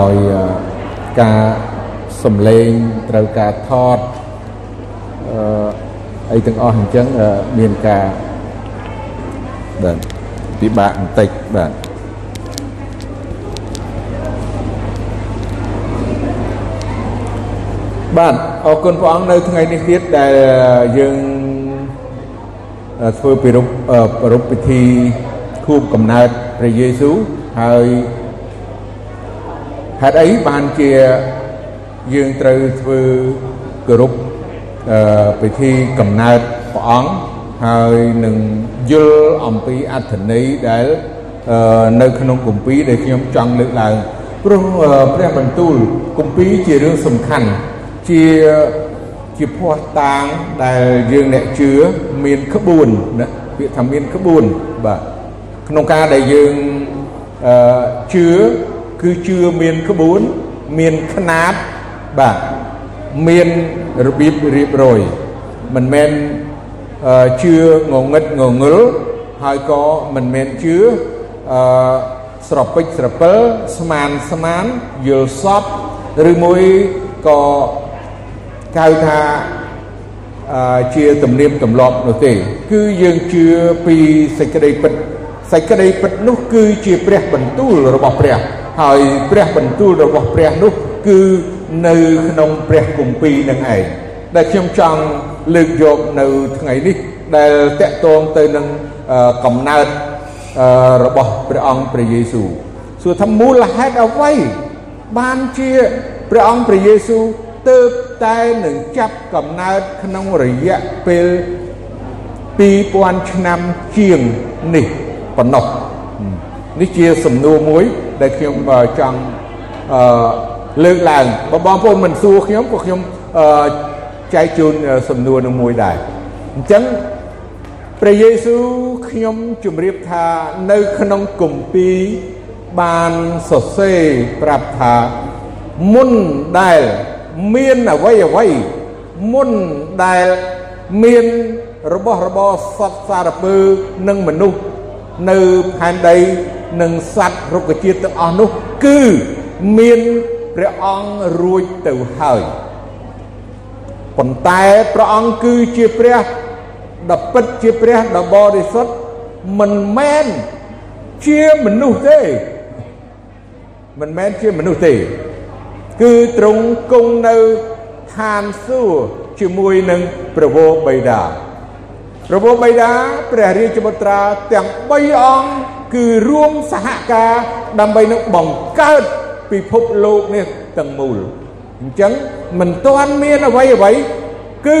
ដោយការសំឡេងត្រូវការថតអឺអីទាំងអស់អញ្ចឹងមានការបាទពិបាកបន្តិចបាទបាទអរគុណព្រះអង្គនៅថ្ងៃនេះទៀតដែលយើងធ្វើពិរុបប្រពៃពិធីខួបកំណើតព្រះយេស៊ូវហើយ ហេតុអីបានជាយើងត្រូវធ្វើគោរពពិធីកំណើតព្រះអង្គហើយនឹងយល់អំពីអត្ថន័យដែលនៅក្នុងគម្ពីរដែលខ្ញុំចង់លើកឡើងព្រោះព្រះបន្ទូលគម្ពីរជារឿងសំខាន់ជាជាភ័ស្តុតាងដែលយើងអ្នកជឿមានក្បួនណាពាក្យថាមានក្បួនបាទក្នុងការដែលយើងអឺជឿ គឺជឿមានក្បួនមានຂ្នាតបាទមានរបៀបរៀបរយមិនមែនជឿងងឹតងងឹលហើយក៏មិនមែនជឿអឺស្រពេចស្រពិលស្មានស្មានយល់សពឬមួយក៏កៅថាជាទំនៀមទម្លាប់នោះទេ គឺយើងជឿពីសេចក្តីពិតសេចក្តីពិតនោះគឺជាព្រះបន្ទូលរបស់ព្រះ ហើយព្រះបន្ទូលរបស់ព្រះនោះគឺនៅក្នុងព្រះគម្ពីរនឹងឯងដែលខ្ញុំចង់លើកយកនៅថ្ងៃនេះដែលតកតងទៅនឹងកំណើតរបស់ព្រះអង្គព្រះយេស៊ូវសួរថាមូលហេតុអ្វីបានជាព្រះអង្គព្រះយេស៊ូវទើបតែនឹងចាប់កំណើតក្នុងរយៈពេល2000ឆ្នាំជាងនេះប៉ុណ្ណោះនេះជាសំណួរមួយ ដែលខ្ញុំចង់អឺលើកឡើងបើបងប្អូនមិនសួរខ្ញុំក៏ខ្ញុំអឺចែកជូនសំណួរនឹងមួយដែរអញ្ចឹងព្រះយេស៊ូវខ្ញុំជម្រាបថានៅក្នុងគម្ពីរបានសរសេរប្រាប់ថាមុនដែលមានអ្វីអ្វីមុនដែលមានរបស់របរសត្វសារពើនិងមនុស្សនៅផែនដី និងសត្វរុក្ខជាតិទាំងអស់នោះគឺមានព្រះអង្គរួចទៅហើយប៉ុន្តែព្រះអង្គគឺជាព្រះដ៏ពិតជាព្រះដ៏បរិសុទ្ធមិនមែនជាមនុស្សទេមិនមែនជាមនុស្សទេ គឺទ្រង់គង់នៅឋានសួគ៌ជាមួយនឹងព្រះវរបិតាព្រះវរបិតាព្រះរាជបុត្រាទាំង3អង្គ គឺរួមសហការដើម្បីនឹងបង្កើតពិភពលោកនេះទាំងមូលអញ្ចឹងមិនទាន់មានអ្វីអ្វីគឺ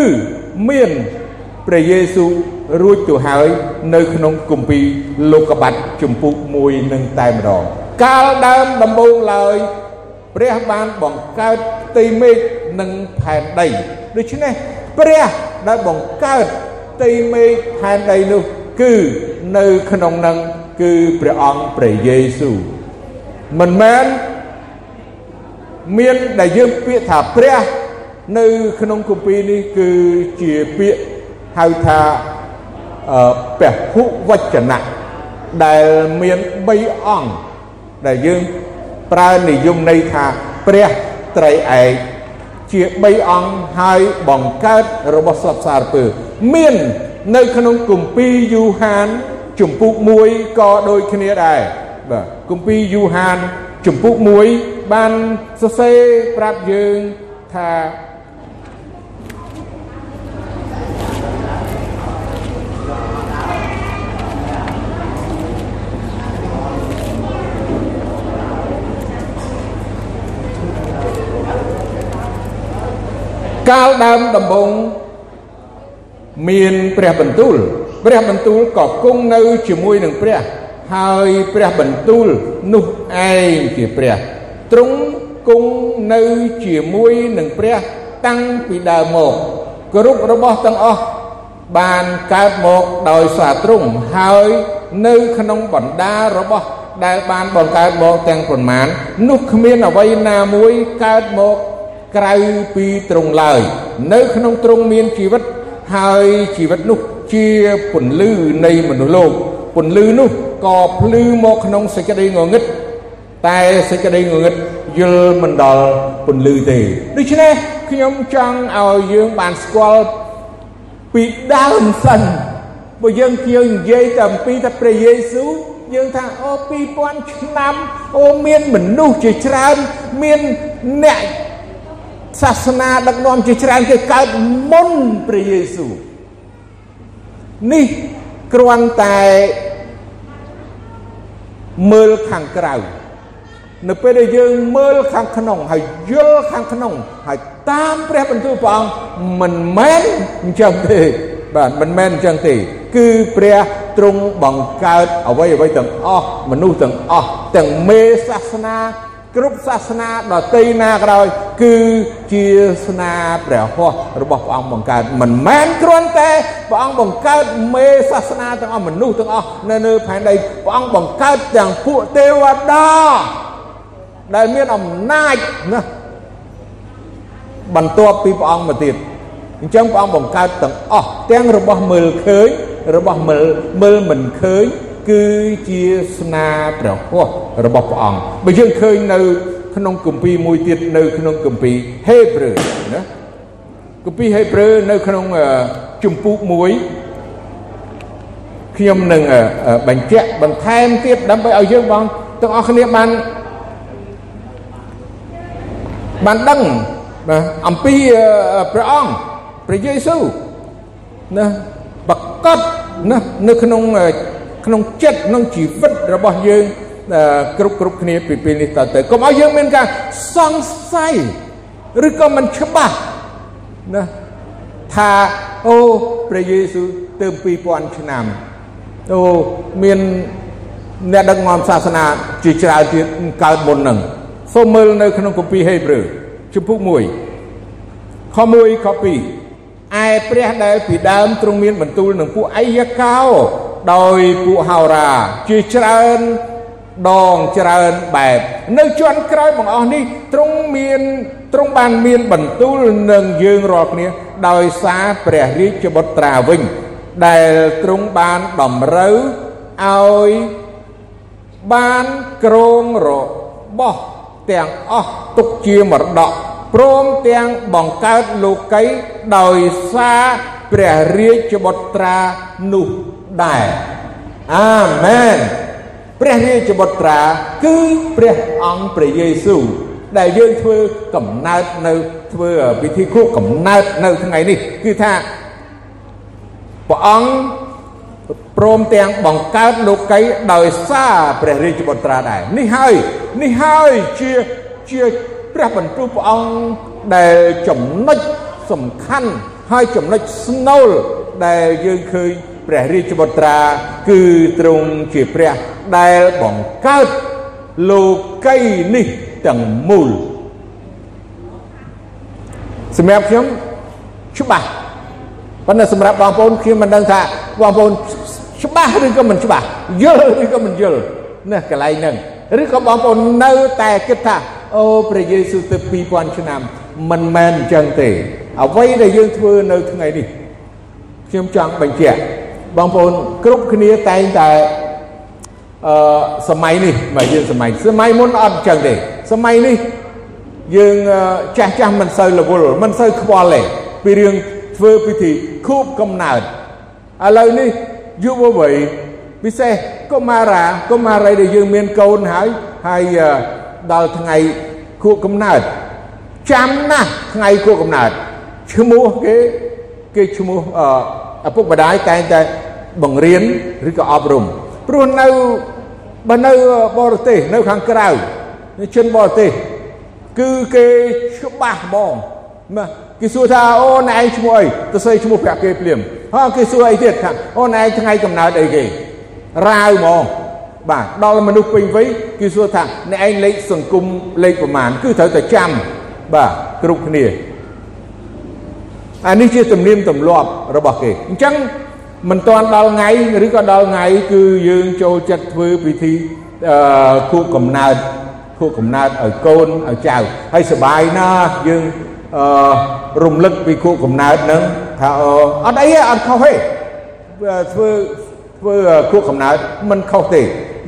មានព្រះយេស៊ូវរួចទៅហើយនៅក្នុងគម្ពីរលោកបាត់ជំពូក1នឹងតែម្ដងកាលដើមដំបូងឡើយព្រះបានបង្កើតផ្ទៃមេឃនិងផែនដីដូច្នេះព្រះដែលបង្កើតផ្ទៃមេឃផែនដីនោះគឺនៅក្នុងនឹង គឺព្រះអង្គព្រះយេស៊ូវមិនមែនមានដែលយើងពាក្យថាព្រះនៅក្នុងគម្ពីរនេះគឺជាពាក្យហៅថាពហុវចនៈដែលមាន3អង្គដែលយើងប្រើនិយមន័យថាព្រះត្រីឯកជា3អង្គហើយបង្កើតរបស់សពសារពើមាននៅក្នុងគម្ពីរយូហាន ជំពូក1ក៏ដូចគ្នាដែរបាទគម្ពីរយូហានជំពូក1បានសរសេរប្រាប់យើងថាកាលដើមដំបូងមានព្រះបន្ទូល ព្រះបន្ទូលក៏គង់នៅជាមួយនឹងព្រះ ហើយព្រះបន្ទូលនោះឯងជាព្រះទ្រង់គង់នៅជាមួយនឹងព្រះតាំងពីដើមមកគ្រប់របស់ទាំងអស់បានកើតមកដោយសារទ្រង់ហើយនៅក្នុងបណ្ដារបស់ដែលបានបង្កើតមកទាំងប៉ុន្មាននោះគ្មានអ្វីណាមួយកើតមកក្រៅពីទ្រង់ឡើយ នៅក្នុងទ្រង់មានជីវិតហើយជីវិតនោះ ជាពន្លឺនៃមនុស្សលោកពន្លឺនោះក៏ភ្លឺមកក្នុងសេចក្តីងងឹតតែសេចក្តីងងឹតយល់មិនដល់ពន្លឺទេដូច្នេះខ្ញុំចង់ឲ្យយើងបានស្គាល់ពីដើមសិនបើយើងគៀវនិយាយតែអំពីតែព្រះយេស៊ូវយើងថាអូ2000ឆ្នាំអូមានមនុស្សជាច្រើនមានអ្នកសាសនាដឹកនាំជាច្រើនគេកើតមុនព្រះយេស៊ូវ នេះគ្រាន់តែមើលខាងក្រៅនៅពេលដែលយើងមើលខាងក្នុងហើយយល់ខាងក្នុងហើយតាមព្រះបន្ទូលព្រះអង្គមិនមែនអញ្ចឹងទេបាទមិនមែនអញ្ចឹងទេ គឺព្រះទ្រង់បង្កើតអ្វីអ្វីទាំងអស់មនុស្សទាំងអស់ទាំងមេសាសនា គ្រប់សាសនាដតីណាក្រោយគឺជាស្នាព្រះហស្ថរបស់ព្រះអង្គបង្កើតមិនមែនគ្រាន់តែព្រះអង្គបង្កើតមេសាសនាទាំងអស់មនុស្សទាំងអស់នៅលើផែនដីព្រះអង្គបង្កើតទាំងពួកទេវតាដែលមានអំណាចណាបន្ទាប់ពីព្រះអង្គមកទៀតអញ្ចឹងព្រះអង្គបង្កើតទាំងអស់ទាំងរបស់មើលឃើញរបស់មើលមើលមិនឃើញ គឺជាស្នាព្រះហស្ថរបស់ព្រះអង្គបើយើងឃើញនៅ ក្នុងគម្ពីរមួយទៀតនៅក្នុងគម្ពីរហេព្រើរណាគម្ពីរហេព្រើរនៅក្នុងជំពូក1ខ្ញុំនឹងបញ្ជាក់បន្ថែមទៀតដើម្បីឲ្យយើងបងទាំងអស់គ្នាបានបានដឹងបាទអំពីព្រះអង្គព្រះយេស៊ូវណាប្រកបណានៅក្នុង ក្នុងចិត្តក្នុងជីវិតរបស់យើងគ្រប់គ្រប់គ្នាពីពេលនេះតទៅកុំឲ្យយើងមានការសង្ស័យឬក៏មិនច្បាស់ណាថាអូព្រះយេស៊ូវទៅ2000ឆ្នាំអូមានអ្នកដឹកនាំសាសនាជាច្រើនទៀតកើតមុននឹងសូមមើលនៅក្នុងគម្ពីរហេព្រើរជំពូក1ខ1ខ2ឯព្រះដែលពីដើមទ្រង់មានបន្ទូលនឹងពួកអយកោ ដោយពួកហោរាជាច្រើនដងច្រើនបែបនៅជាន់ក្រោយបងអស់នេះទ្រង់មានទ្រង់បានមានបន្ទូលនឹងយើងរាល់គ្នាដោយសារព្រះរាជបុត្រាវិញ ដែលទ្រង់បានតម្រូវឲ្យបានក្រងរបោះទាំងអស់ទុកជាមរតកព្រមទាំងបង្កើតលោកីដោយសារព្រះរាជបុត្រានោះ ដែរអាមែនព្រះរាជបុត្រា គឺព្រះអង្គព្រះយេស៊ូវដែលយើងធ្វើកំណើតនៅធ្វើពិធីខួបកំណើតនៅថ្ងៃនេះគឺថាព្រះអង្គព្រមទាំងបង្កើតលោកីដោយសារព្រះរាជបុត្រាដែរនេះហើយនេះហើយជាជាព្រះបន្ទូលព្រះអង្គដែលចំណុចសំខាន់ហើយចំណុចស្នូលដែលយើងឃើញព្រះរាជបុត្រា គឺទ្រង់ជាព្រះដែលបង្កើតលោកីនេះទាំងមូលសម្រាប់ខ្ញុំច្បាស់ប៉ុន្តែសម្រាប់បងប្អូនខ្ញុំមិនដឹងថាបងប្អូនច្បាស់ឬក៏មិនច្បាស់យល់ឬក៏មិនយល់ណាកន្លែងហ្នឹងឬក៏បងប្អូននៅតែគិតថាអូព្រះយេស៊ូវទៅ2000ឆ្នាំមិនមែនអញ្ចឹងទេអ្វីដែលយើងធ្វើនៅថ្ងៃនេះខ្ញុំចង់បញ្ជាក់ បងប្អូនគ្រប់គ្នាតែងតែអឺសម័យនេះមកយើងសម័យសម័យមុនអត់អញ្ចឹងទេសម័យនេះយើងចាស់ចាស់មិនសូវរវល់មិនសូវខ្វល់ទេពីរឿងធ្វើពិធីខូបកំណើតឥឡូវនេះយុវវ័យពិសេសកុមារាកុមារីដែលយើងមានកូនហើយហើយដល់ថ្ងៃខួបកំណើតចាំណាស់ថ្ងៃខួបកំណើតឈ្មោះគេគេឈ្មោះ ឪពុកម្ដាយតែងតែបង្រៀនឬក៏អប់រំព្រោះនៅបើនៅបរទេសនៅខាងក្រៅជនបរទេសគឺគេច្បាស់ហ្មងណាគេសួរថាអូនឯងឈ្មោះអីទៅសេឈ្មោះប្រាក់គេភ្លាមហើយគេសួរអីទៀតថាអូនឯងថ្ងៃកំណើតអីគេរាវហ្មងបាទដល់មនុស្សពេញវ័យគេសួរថាអ្នកឯងលេខសង្គមលេខប្រមាណគឺត្រូវតែចាំបាទគ្រប់គ្នា អានេះជាទំនៀមទម្លាប់របស់គេអញ្ចឹងមិនទាន់ដល់ថ្ងៃឬក៏ដល់ថ្ងៃគឺយើងចូលចិត្តធ្វើពិធីអឺខួបកំណើតខួបកំណើតឲ្យកូនឲ្យចៅហើយសបាយណាស់យើងអឺរំលឹកពីខួបកំណើតហ្នឹងថាអត់អីទេអត់ខុសទេធ្វើធ្វើខួបកំណើតមិនខុសទេ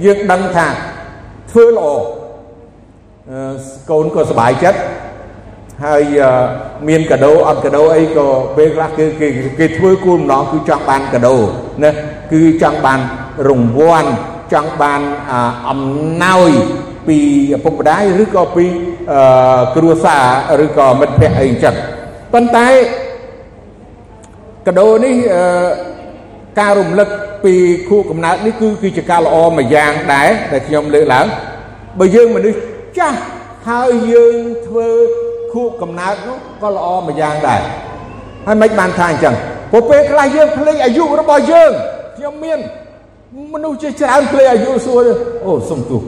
យើងដឹងថាធ្វើល្អកូនក៏សប្បាយចិត្ត ហើយមានកាដូអត់កាដូអីក៏ពេលខ្លះគេគេគេធ្វើគូលម្ដងគឺចង់បានកាដូណាគឺចង់បានរង្វាន់ចង់បានអំណោយពីឪពុកម្ដាយឬក៏ពីគ្រួសារឬក៏មិត្តភ័ក្តិអីចឹងប៉ុន្តែកាដូនេះការរំលឹកពីខួបកំណើតនេះគឺគឺជាការល្អមួយយ៉ាងដែរដែលខ្ញុំលើកឡើងបើយើងមនុស្សចាស់ហើយយើងធ្វើ ខួបកំណើតនោះក៏ល្អមួយយ៉ាងដែរហើយមិនបានថាអញ្ចឹងព្រោះពេលខ្លះយើងភ្លេចអាយុរបស់យើងខ្ញុំមានមនុស្សជាច្រើនភ្លេចអាយុសួរអូសុំទោស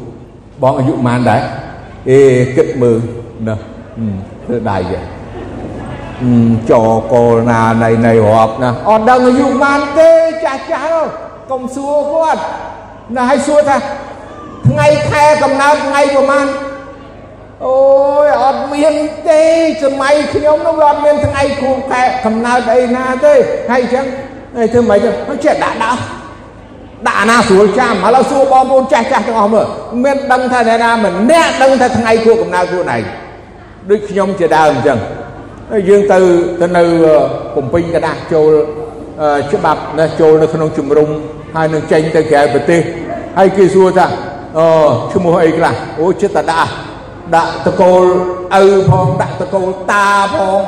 បងអាយុប៉ុន្មានដែរអេគិតមើលណាធ្វើដៃយ៉ាចកលណានៃនៃរាប់ណាអត់ដឹងអាយុប៉ុន្មានទេចាស់ចាស់កុំសួរគាត់ណាឲ្យសួរថាថ្ងៃខែកំណើតថ្ងៃប្រហែល អូយអត់មានទេសម័យខ្ញុំនោះវាអត់មានថ្ងៃគ្រូខែកំណើតអីណាទេហើយអញ្ចឹងហើយធ្វើម៉េចទៅចេះដាក់ដាក់ដាក់អាណាស្រួលចាំឥឡូវសួរបងប្អូនចាស់ចាស់ទាំងអស់មើលមានដឹងថាអ្នកណាម្នាក់ដឹងថាថ្ងៃគ្រូកំណើតខ្លួនឯងដូចខ្ញុំជាដើមអញ្ចឹងហើយយើងទៅទៅនៅបំពេញกระดาษចូលច្បាប់ណាចូលនៅក្នុងជំរំហើយនឹងចេញទៅក្រៅប្រទេសហើយគេសួរថាអូឈ្មោះអីខ្លះអូចិត្តដាក់ ដាក់តកូលឪផងដាក់តកូលតាផង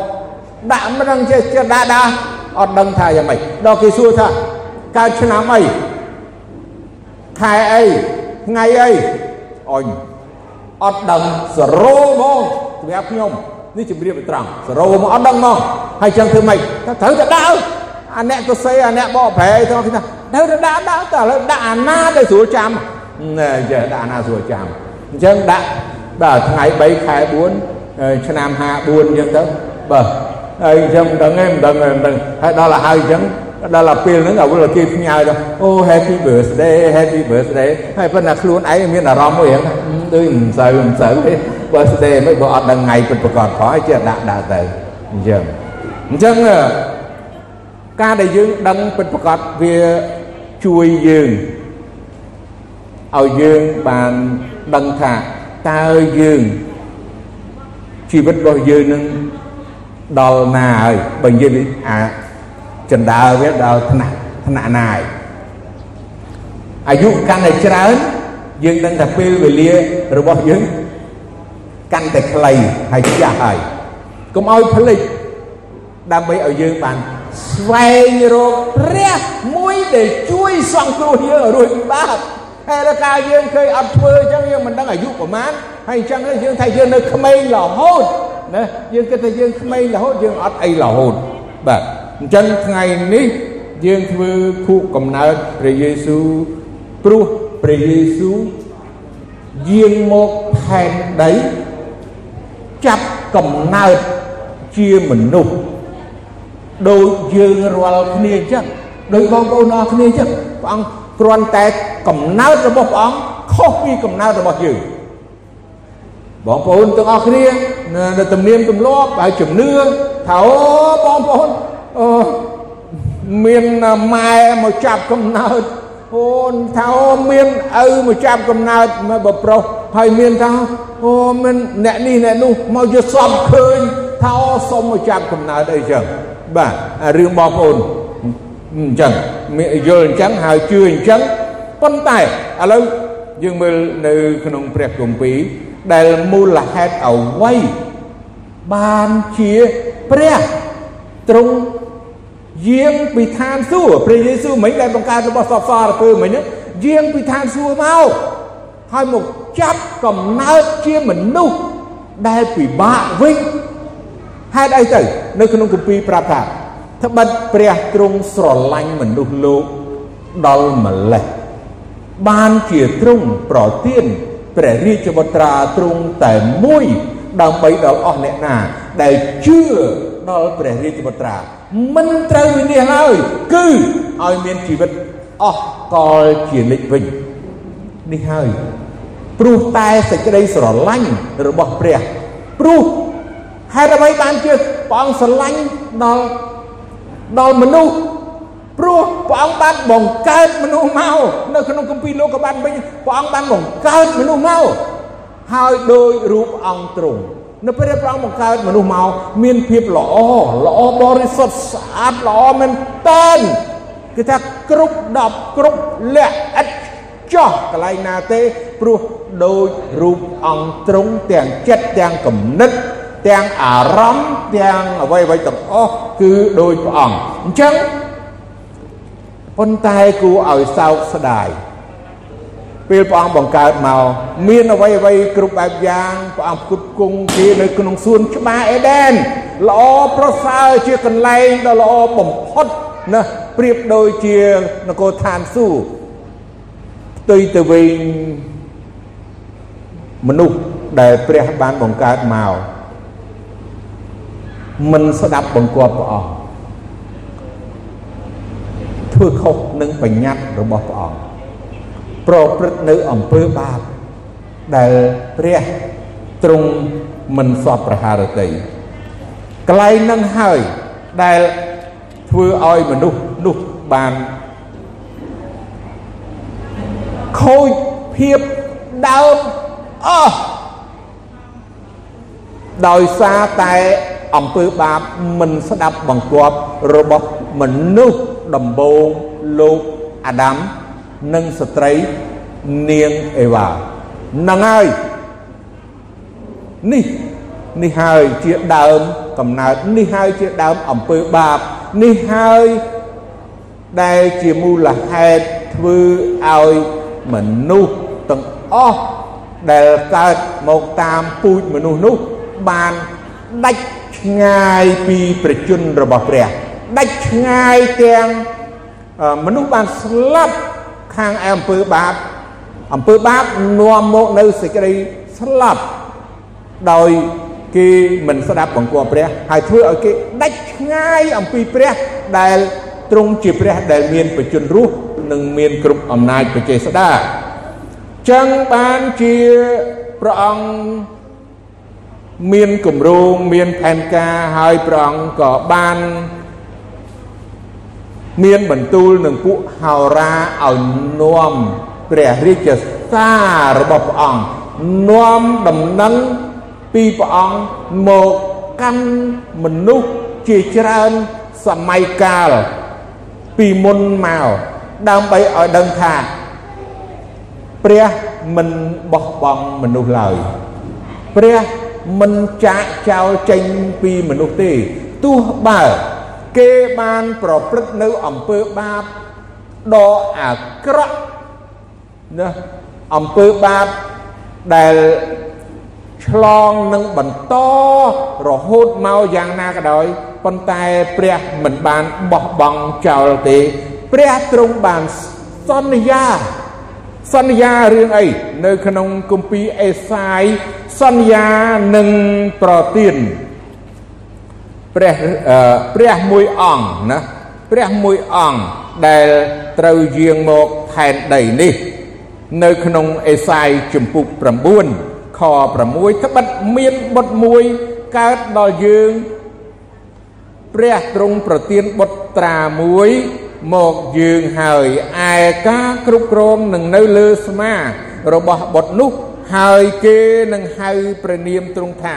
ដាក់មិនដឹងចេះចិត្តដាក់ដាក់អត់ដឹងថាយ៉ាងម៉េចដល់គេសួរថាកើតឆ្នាំអីខែអីថ្ងៃអីអញអត់ដឹងសរោហ្មងសម្រាប់ខ្ញុំនេះជំរាបត្រង់សរោមកអត់ដឹងមកហើយចឹងធ្វើម៉េចត្រូវតែដាក់អាអ្នកទៅសេអាអ្នកបកប្រែទៅគេថាត្រូវតែដាក់ដាក់តែឥឡូវដាក់អាណាទៅស្រួលចាំណែចេះដាក់អាណាស្រួលចាំអញ្ចឹងដាក់ បាទថ្ងៃ3ខែ4ឆ្នាំ54អញ្ចឹងទៅបាទហើយអញ្ចឹងមិនដឹងទេមិនដឹងទេមិនដឹងហើយដល់ឲ្យហើយអញ្ចឹងដល់ទៅពេលហ្នឹងអវលគេផ្ញើទៅអូ happy birthday happy birthday ហើយប៉ុន្តែខ្លួនឯងមានអារម្មណ៍មួយហ្នឹងដូចមិនសូវមិនសូវទេ birthday មិនបើអត់ដឹងថ្ងៃពិតប្រាកដផងឲ្យចេះដាក់ដាក់ទៅអញ្ចឹងអញ្ចឹងការដែលយើងដឹងពិតប្រាកដវាជួយយើងឲ្យយើងបានដឹងថា តើយើងជីវិតរបស់យើងនឹងដល់ណាហើយបើនិយាយអាចិន្តាវាដល់ថ្នាក់ថ្នាក់ណាហើយអាយុកាន់តែច្រើនយើងដឹងថាពេលវេលារបស់យើងកាន់តែខ្លីហើយចាស់ហើយកុំឲ្យភ្លេចដើម្បីឲ្យយើងបានស្វែងរកព្រះមួយដែលជួយសង្គ្រោះយើងឲ្យរួចពីបាប ហើយដល់កាលយើងឃើញអត់ធ្វើអញ្ចឹងយើងមិនដឹងអាយុប្រហែលហើយអញ្ចឹងយើងថាយើងនៅក្មេងរហូតណាយើងគិតថាយើងក្មេងរហូតយើងអត់អីរហូតបាទអញ្ចឹងថ្ងៃនេះយើងធ្វើខួបកំណើតព្រះយេស៊ូវព្រោះព្រះយេស៊ូវយាងមកផែនដីចាប់កំណើតជាមនុស្សដូចយើងរាល់គ្នាអញ្ចឹងដោយបងប្អូនអរគ្នាអញ្ចឹងព្រះអង្គ គ្រាន់តែកំណើតរបស់ព្រះអង្គខុសពីកំណើតរបស់យើងបងប្អូនទាំងអស់គ្នានៅទំនៀមទម្លាប់ហើយជំនឿថាអូបងប្អូនអូមានម៉ែមកចាប់កំណើតអូនថាអូមានឪមកចាប់កំណើតមកបប្រុសហើយមានថាអូមានអ្នកនេះអ្នកនោះមកយកសំឃើញថាអូសុំមកចាប់កំណើតអីចឹងបាទរឿងបងប្អូន អញ្ចឹងមានយល់អញ្ចឹងហើយជឿអញ្ចឹងប៉ុន្តែឥឡូវយើងមើលនៅក្នុងព្រះគម្ពីរដែលមូលហេតុអ្វីបានជាព្រះទ្រង់យាងពីឋានសួគ៌ព្រះយេស៊ូវមិញដែលបង្កើតរបស់សពសារពើមិញយាងពីឋានសួគ៌មកហើយមកចាប់កំណើតជាមនុស្សដែលពិបាកវិញហេតុអីទៅ នៅក្នុងគម្ពីរប្រាប់ថា ត្បិតព្រះទ្រង់ស្រឡាញ់មនុស្សលោកដល់ម្លេះបានជាទ្រង់ប្រទានព្រះរាជបុត្រាទ្រង់តែមួយដើម្បីដល់អស់អ្នកណា ដែលជឿដល់ព្រះរាជបុត្រា មិនត្រូវវិនិច្ឆ័យឡើយគឺឲ្យមានជីវិតអស់កលជានិច្ចវិញនេះហើយព្រោះតែសេចក្តីស្រឡាញ់របស់ព្រះព្រោះហេតុអ្វីបានជាព្រះអង្គស្រឡាញ់ដល់ ដល់មនុស្សព្រោះព្រះអង្គបានបង្កើតមនុស្សមកនៅក្នុងគម្ពីរលោកក៏បានវិញព្រះអង្គបានបង្កើតមនុស្សមកហើយដោយរូបអង្គទ្រង់នៅពេលព្រះអង្គបង្កើតមនុស្សមកមានភាពល្អល្អបរិសុទ្ធស្អាតល្អមែនតើគឺថាគ្រប់10គ្រប់លក្ខឥតចោះកន្លែងណាទេព្រោះដូចរូបអង្គទ្រង់ទាំងចិត្តទាំងគំនិត ទាំងអារម្មណ៍ទាំងអ្វីអ្វីទាំងអស់គឺដូចព្រះអង្គអញ្ចឹងប៉ុន្តែគួរឲ្យសោកស្ដាយពេលព្រះអង្គបង្កើតមកមានអ្វីអ្វីគ្រប់បែបយ៉ាងព្រះអង្គផ្គត់ផ្គង់គេនៅក្នុងសួនច្បារអេដែនល្អប្រសើរជាកន្លែងដ៏ល្អបំផុតណាប្រៀបដូចជានគរឋានសួគ៌ផ្ទុយទៅវិញមនុស្សដែលព្រះបានបង្កើតមក មិនស្ដាប់បង្គាប់ព្រះអង្គធ្វើខុសនឹងបញ្ញត្តិរបស់ព្រះអង្គប្រព្រឹត្តនៅអំពើបាបដែលព្រះទ្រង់មិនសពប្រហារតីកន្លែងនឹងហើយដែលធ្វើឲ្យមនុស្សនោះបានខូចភាពដើមអស់ដោយសារតែ អំពើបាបមិនស្ដាប់បង្គាប់របស់មនុស្សដំបូងលោកអាដាមនិងស្ត្រីនាងអេវ៉ាហ្នឹងហើយនេះនេះហើយជាដើមកំណើតនេះហើយជាដើមអំពើបាបនេះហើយដែលជាមូលហេតុធ្វើឲ្យមនុស្សទាំងអស់ដែលកើតមកតាមពូជមនុស្សនោះបានដាច់ ឆ្ងាយពីប្រជជនរបស់ព្រះដាច់ឆ្ងាយទាំងមនុស្សបានស្លាប់ខាងអំពើបាបអំពើបាបនាំមកនៅសេចក្តីស្លាប់ដោយគេមិនស្ដាប់បង្គាប់ព្រះហើយធ្វើឲ្យគេដាច់ឆ្ងាយអំពីព្រះដែលទ្រង់ជាព្រះដែលមានបជនរស់និងមានគ្រប់អំណាចបច្ចេស្តាចឹងបានជាព្រះអង្គ មានគម្រោងមានផែនការហើយព្រះអង្គក៏បានមានបន្ទូលនឹងពួកហោរាឲ្យនាំព្រះរាជសាររបស់ព្រះអង្គនាំដំណឹងពីព្រះអង្គមកកាន់មនុស្សជាច្រើនសម័យកាលពីមុនមកដើម្បីឲ្យដឹងថាព្រះមិនបោះបង់មនុស្សឡើយព្រះ មិនចាកចោលចេញពីមនុស្សទេទោះបើគេបានប្រព្រឹត្តនៅអំពើបាបដ៏អាក្រក់ណាអំពើបាបដែលឆ្លងនឹងបន្តរហូតមកយ៉ាងណាក៏ដោយប៉ុន្តែព្រះមិនបានបោះបង់ចោលទេ ព្រះទ្រង់បានសន្យា សន្យារឿងអីនៅក្នុងគម្ពីរអេសាយសន្យានឹងប្រទានព្រះព្រះមួយអង្គណាព្រះមួយអង្គដែលត្រូវយាងមកផែនដីនេះ នៅក្នុងអេសាយជំពូក9ខ6ត្បិតមានបុត្រមួយកើតដល់យើងព្រះទ្រង់ប្រទានបុត្រាមួយ មកយើងហើយឯការគ្រប់គ្រងនឹងនៅលើស្មារបស់បុត្រនោះហើយគេនឹងហៅព្រះនាមទ្រង់ថា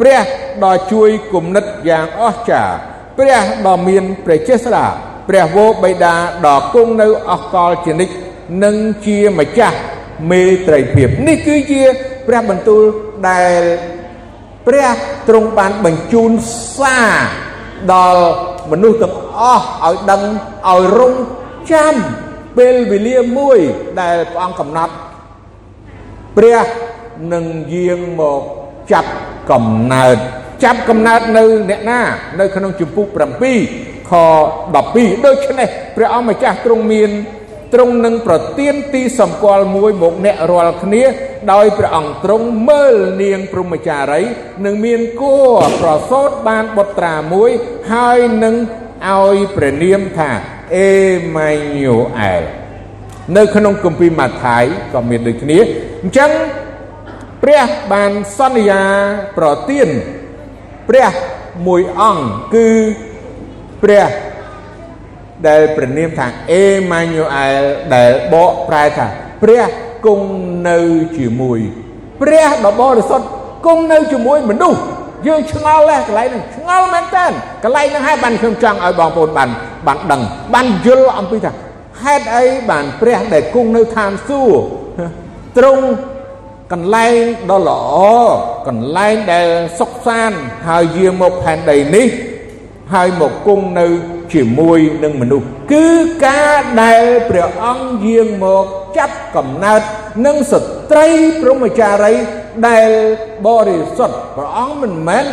ព្រះដ៏ជួយគំនិតយ៉ាងអស្ចារ្យព្រះដ៏មានព្រះចេស្តាព្រះវរបិតាដ៏គង់នៅអកលជានិច្ចនិងជាម្ចាស់មេត្រីភាពនេះគឺជាព្រះបន្ទូលដែលព្រះទ្រង់បានបញ្ជូនសារដល់ មនុស្សទាំងអស់ឲ្យដឹងឲ្យរងចាំពេលវេលាមួយដែលព្រះអង្គកំណត់ព្រះនឹងយាងមកចាប់កំណើតចាប់កំណើតនៅអ្នកណា នៅក្នុងជំពូក7ខ12ដូច្នេះព្រះអង្គម្ចាស់ទ្រង់មាន ទ្រង់នឹងប្រទានទីសម្គាល់មួយមកអ្នករាល់គ្នា ដោយព្រះអង្គទ្រង់មើលនាងព្រហ្មចារីនឹងមានគួរប្រសូតបានបុត្រាមួយហើយនឹងឲ្យព្រះនាមថាអេម៉ាញូអែលនៅក្នុងគម្ពីរម៉ាថាយក៏មានដូចគ្នាអញ្ចឹងព្រះបានសន្យាប្រទានព្រះមួយអង្គគឺព្រះ ដែលព្រះនាមថាអេម៉ាញូអែលដែលបកប្រែថាព្រះគង់នៅជាមួយព្រះដ៏បរិសុទ្ធគង់នៅជាមួយមនុស្សយើងឆ្ងល់ដែរកន្លែងហ្នឹងឆ្ងល់មែនតើកន្លែងហ្នឹងហើយបានខ្ញុំចង់ឲ្យបងប្អូនបានបានដឹង បានយល់អំពីថាហេតុអីបានព្រះដែលគង់នៅឋានសួគ៌ទ្រង់កន្លែងដ៏ល្អកន្លែងដែលសុខសាន្តហើយយាងមកផែនដីនេះ ហើយមកគង់នៅជាមួយនឹងមនុស្សគឺការដែលព្រះអង្គយាងមកចាប់កំណើតនឹងស្ត្រីព្រហ្មចារីដែលបរិសុទ្ធព្រះអង្គមិនមែន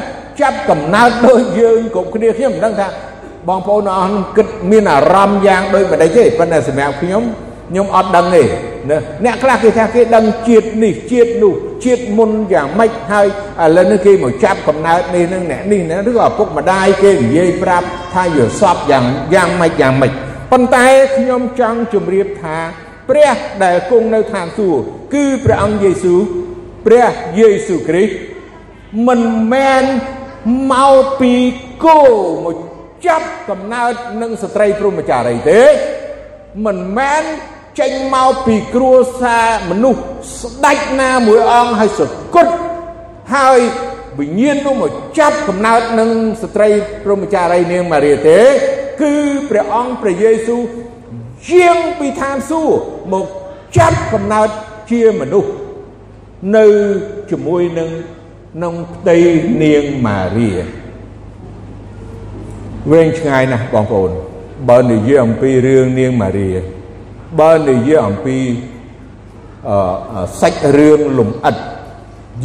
ចាប់កំណើតដូចយើងគ្រប់គ្នាខ្ញុំមិនដឹងថាបងប្អូនអស់គិតមានអារម្មណ៍យ៉ាងដូចម្ដេចទេប៉ុន្តែសម្រាប់ខ្ញុំខ្ញុំអត់ដឹងទេ ណាអ្នកខ្លះគេថាគេដឹងជាតិនេះជាតិនោះជាតិមុនយ៉ាងម៉េចហើយឥឡូវនេះគេមកចាប់កំណើតនេះនឹងអ្នកនេះណាឬក៏ឪពុកម្ដាយគេនិយាយប្រាប់ថាយល់សពយ៉ាងយ៉ាងម៉េចយ៉ាងម៉េចប៉ុន្តែខ្ញុំចង់ជម្រាបថាព្រះដែលគង់នៅឋានសួគ៌គឺព្រះអង្គយេស៊ូវព្រះយេស៊ូវគ្រីស្ទមិនមែនមកពីគោមកចាប់កំណើតនឹងស្ត្រីព្រហ្មចារីទេមិនមែន ចេញមកពីគ្រួសារមនុស្សស្ដេចណាមួយអង្គហើយសគត់ហើយវិញ្ញាណនោះមកចាប់កំណើតនឹងស្ត្រីព្រហ្មចារីនាងម៉ារីទេ គឺព្រះអង្គព្រះយេស៊ូវជាងពីឋានសួគ៌មកចាប់កំណើតជាមនុស្សនៅជាមួយនឹងក្នុងផ្ទៃនាងម៉ារីវែងឆ្ងាយណាស់បងប្អូនបើនិយាយអំពីរឿងនាងម៉ារី បើនិយាយអំពីអឺសាច់រឿងលំអិត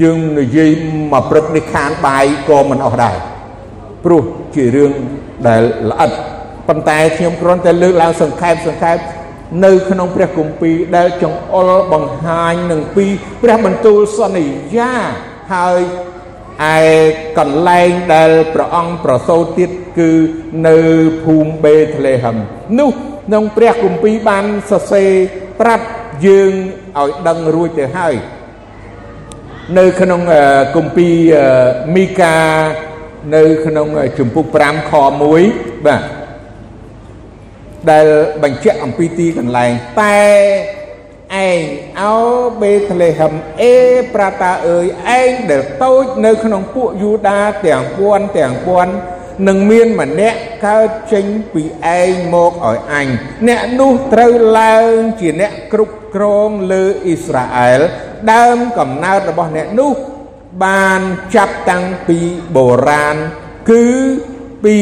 យើងនិយាយមកព្រឹកនេះខានបាយក៏មិនអស់ដែរព្រោះជារឿងដែលល្អិតប៉ុន្តែខ្ញុំគ្រាន់តែលើកឡើងសង្ខេបសង្ខេបនៅក្នុងព្រះគម្ពីរដែលចង្អុលបង្ហាញនឹងពីព្រះបន្ទូលសន្យាហើយឯកន្លែងដែលព្រះអង្គប្រសូតទៀតគឺនៅភូមិបេធ្លេហឹមនោះ ក្នុងព្រះគម្ពីរបានសរសេរប្រាប់យើងឲ្យដឹងរួចទៅហើយនៅក្នុងគម្ពីរមីកានៅក្នុងជំពូក5ខ1បាទដែលបញ្ជាក់អំពីទីកន្លែងតែឯងអោបេធ្លេហឹមអេប្រាតាអើយឯងដែលតូចនៅក្នុងពួកយូដាទាំងពួនទាំងពួន នឹងមានម្នាក់កើតចេញពីឯងមកឲ្យអញអ្នកនោះត្រូវឡើងជាអ្នកគ្រប់គ្រងលើអ៊ីស្រាអែលដើមកំណើតរបស់អ្នកនោះបានចាប់តាំងពីបុរាណគឺពី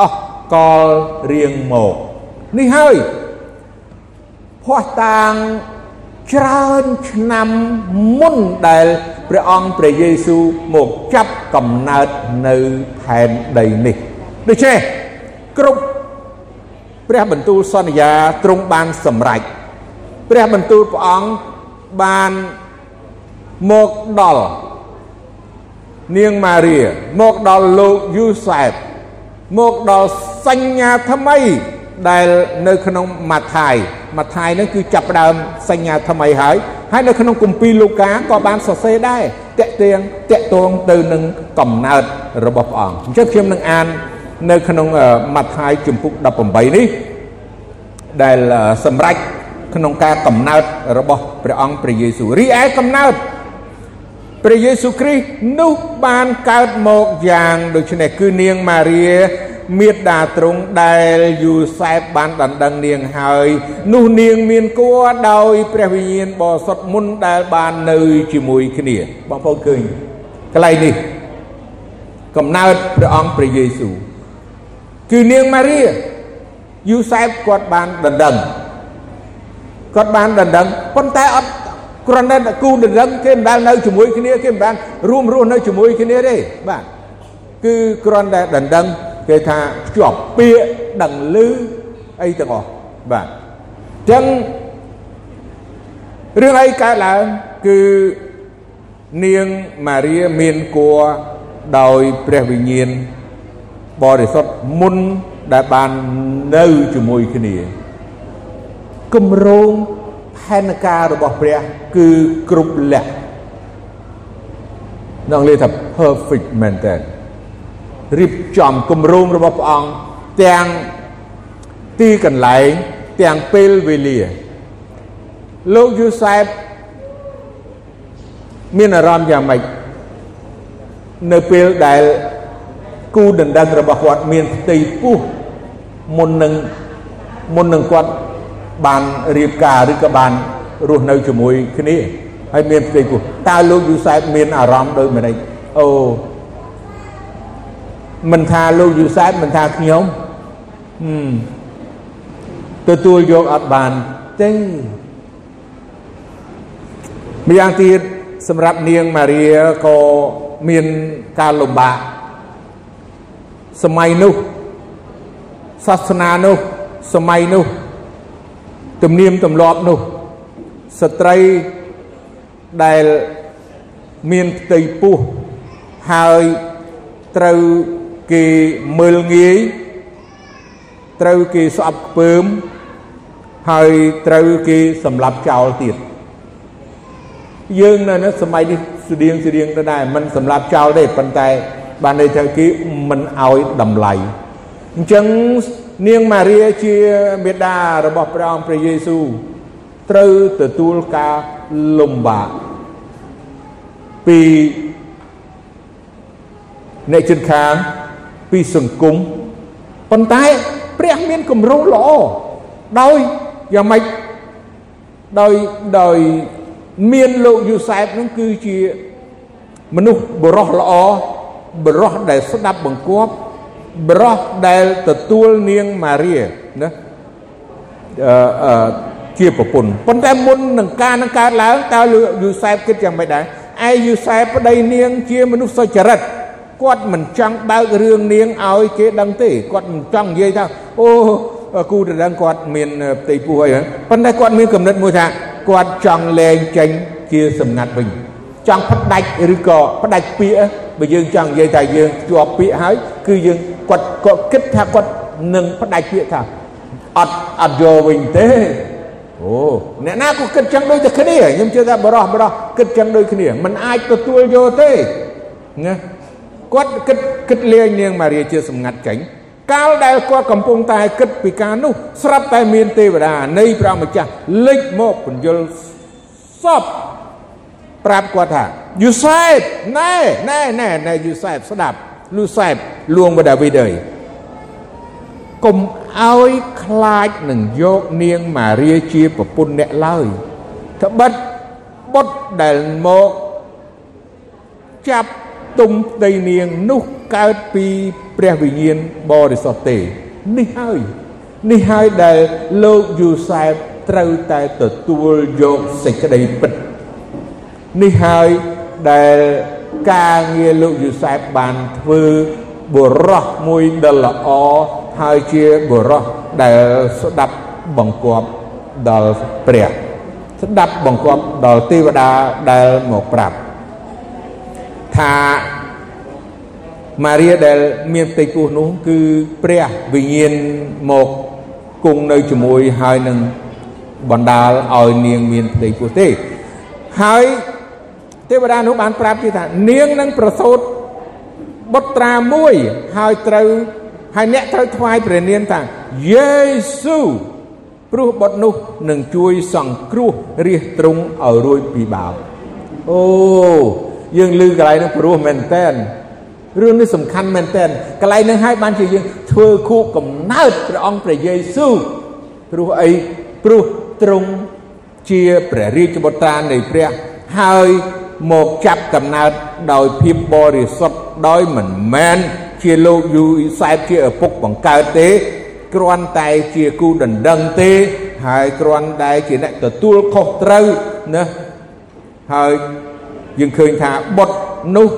អស់កលរៀងមកនេះហើយភ័ស្តុតាងច្រើនឆ្នាំមុនដែលព្រះអង្គព្រះយេស៊ូវមកចាប់ កំណើតនៅផែនដីនេះដូច្នេះគ្រប់ព្រះបន្ទូលសន្យាទ្រង់បានសម្រេចព្រះបន្ទូលព្រះអង្គបានមកដល់នាងម៉ារីមកដល់លោកយូសែបមកដល់សញ្ញាថ្មីដែលនៅក្នុងម៉ាថាយម៉ាថាយនោះគឺចាប់ផ្ដើមសញ្ញាថ្មីហើយហើយនៅក្នុងគម្ពីរលូកាក៏បានសរសេរដែរ តេទៀងតេតងទៅនឹងកំណើតរបស់ព្រះអង្គអញ្ចឹងខ្ញុំនឹងអាននៅក្នុងម៉ាថាយជំពូក18នេះដែលសម្រេចក្នុងការកំណើតរបស់ព្រះអង្គព្រះយេស៊ូវរីឯកំណើត ព្រះយេស៊ូវគ្រីស្ទនោះបានកើតមកយ៉ាងដូចនេះគឺនាងម៉ារីមេត្តាទ្រង់ដែលយូសែបបានដណ្ដឹងនាងហើយនោះនាងមានគួរដោយព្រះវិញ្ញាណបរិសុទ្ធមុនដែលបាននៅជាមួយគ្នាបងប្អូនឃើញកន្លែងនេះកំណើតព្រះអង្គព្រះយេស៊ូវគឺនាងម៉ារីយូសែបគាត់បានដណ្ដឹងគាត់បានដណ្ដឹងប៉ុន្តែអត់ គ្រាន់តែគូដណ្ដឹងគេមិនដែលនៅជាមួយគ្នាគេមិនបានរួមរស់នៅជាមួយគ្នាទេបាទគឺគ្រាន់តែដណ្ដឹងគេថាភ្ជាប់ពាក្យដឹងឮអីទាំងអស់បាទអញ្ចឹងរឿងអីកើតឡើងគឺនាងម៉ារីមានគួរដោយព្រះវិញ្ញាណបរិសុទ្ធមុនដែលបាននៅជាមួយគ្នាគម្រោង ផែនការរបស់ព្រះគឺគ្រប់លក្ខនឹងនិយាយថា perfect មែនតើរៀបចំគម្រោងរបស់ព្រះអង្គទាំងទីកន្លែងទាំងពេលវេលាលោកយូសែបមានអារម្មណ៍យ៉ាងម៉េចនៅពេលដែលគូដណ្ដឹងរបស់គាត់មានផ្ទៃពោះមុននឹងមុននឹងគាត់ បានរៀបការឬក៏បានរស់នៅជាមួយគ្នាហើយមានផ្ទៃពោះតើលោកយូសែបមានអារម្មណ៍ដូចម្ដេចអូមិនថាលោកយូសែបមិនថាខ្ញុំទទួលយកអត់បានទេម្យ៉ាងទៀតសម្រាប់នាងម៉ារីក៏មានការលំបាកសម័យនោះសាសនានោះសម័យនោះ ទំនៀមទម្លាប់នោះស្ត្រីដែលមានផ្ទៃពោះហើយត្រូវគេមើលងាយត្រូវគេស្អប់ខ្ពើមហើយត្រូវគេសម្លាប់ចោលទៀតយើងនៅនេះសម័យនេះស្តៀងស្តៀងទៅដែរមិនសម្លាប់ចោលទេប៉ុន្តែបានន័យថាគេមិនឲ្យតម្លៃអញ្ចឹង នាងម៉ារីជាមេដារបស់ព្រះអង្គព្រះយេស៊ូវត្រូវទទួលការលំបាកពីអ្នកជិតខាងពីសង្គមប៉ុន្តែព្រះមានគម្រោងល្អដោយយ៉ាងម៉េចដោយដោយមានលោកយូសែបនោះគឺជាមនុស្សបរោះល្អបរោះដែលស្ដាប់បង្គាប់ បរោះដែលទទួលនាងម៉ារីណាអឺអឺជាប្រពន្ធប៉ុន្តែមុននឹងការនឹងកើតឡើងតើយូសែបគិតយ៉ាងម៉េចដែរឯយូសែបប្តីនាងជាមនុស្សសុចរិតគាត់មិនចង់បើករឿងនាងឲ្យគេដឹងទេគាត់មិនចង់និយាយថាអូគូដណ្ដឹងគាត់មានផ្ទៃពោះអីប៉ុន្តែគាត់មានគំនិតមួយថាគាត់ចង់លែងចេញជាសម្ងាត់វិញចង់ផ្ដាច់ឬក៏ផ្ដាច់ពាក្យ បើយើងចង់និយាយថាយើងជាប់ពាក្យហើយគឺយើងគាត់ក៏គិតថាគាត់នឹងផ្ដាច់ពាក្យថាអត់អត់យកវិញទេអូអ្នកណាក៏គិតចឹងដូចតែគ្នាខ្ញុំជឿថាបរោះបរោះគិតចឹងដូចគ្នាมันអាចទទួលយកទេណាគាត់គិតគិតលាយនាងម៉ារីជាសម្ងាត់ចេញកាលដែលគាត់កំពុងតែគិតពីការនោះស្រាប់តែមានទេវតានៃព្រះម្ចាស់លេចមកបញ្យលសព ប្រាប់គាត់ថាយូសែបណែណែណែណែយូសែបស្ដាប់យូសែបលួងបដាវីតអើយកុំឲ្យខ្លាចនឹងយកនាងម៉ារីជាប្រពន្ធអ្នកឡើយត្បិតបុត្រដែលមកចាប់ទុំផ្ទៃនាងនោះកើតពីព្រះវិញ្ញាណបរិសុទ្ធទេនេះហើយនេះហើយដែលលោកយូសែបត្រូវតែទទួលយកសេចក្តីពិត នេះហើយដែលការងារលោកយូសែបបានធ្វើបុរសមួយដ៏ល្អហើយជាបុរសដែលស្ដាប់បង្គាប់ដល់ព្រះស្ដាប់បង្គាប់ដល់ទេវតាដែលមកប្រាប់ថាម៉ារីដែលមានផ្ទៃពោះនោះគឺព្រះវិញ្ញាណមកគង់នៅជាមួយហើយនឹងបណ្ដាលឲ្យនាងមានផ្ទៃពោះទេហើយ ទេវតានោះបានប្រាប់ទៀតថានាងនឹងប្រសូតបុត្រាមួយហើយត្រូវហើយអ្នកត្រូវថ្វាយព្រះនាមថាយេស៊ូព្រោះបុត្រនោះនឹងជួយសង្គ្រោះរាជទ្រង់ឲ្យរួចពីបាបអូយើងឮកន្លែងនោះព្រោះមែនតែនរឿងនេះសំខាន់មែនទែនកន្លែងនេះហើយបានជាយើងធ្វើខួបកំណើតព្រះអង្គព្រះយេស៊ូវព្រោះអីព្រោះទ្រង់ជាព្រះរាជបុត្រានៃព្រះហើយ មកចាប់កំណើតដោយភាពបរិសុទ្ធដោយមិនមែនជាលោកយូអ៊ីសែបជាឪពុកបង្កើតទេគ្រាន់តែជាគូដណ្ដឹងទេ ហើយគ្រាន់តែជាអ្នកទទួលខុសត្រូវណាហើយយើងឃើញថាបុត្រនោះ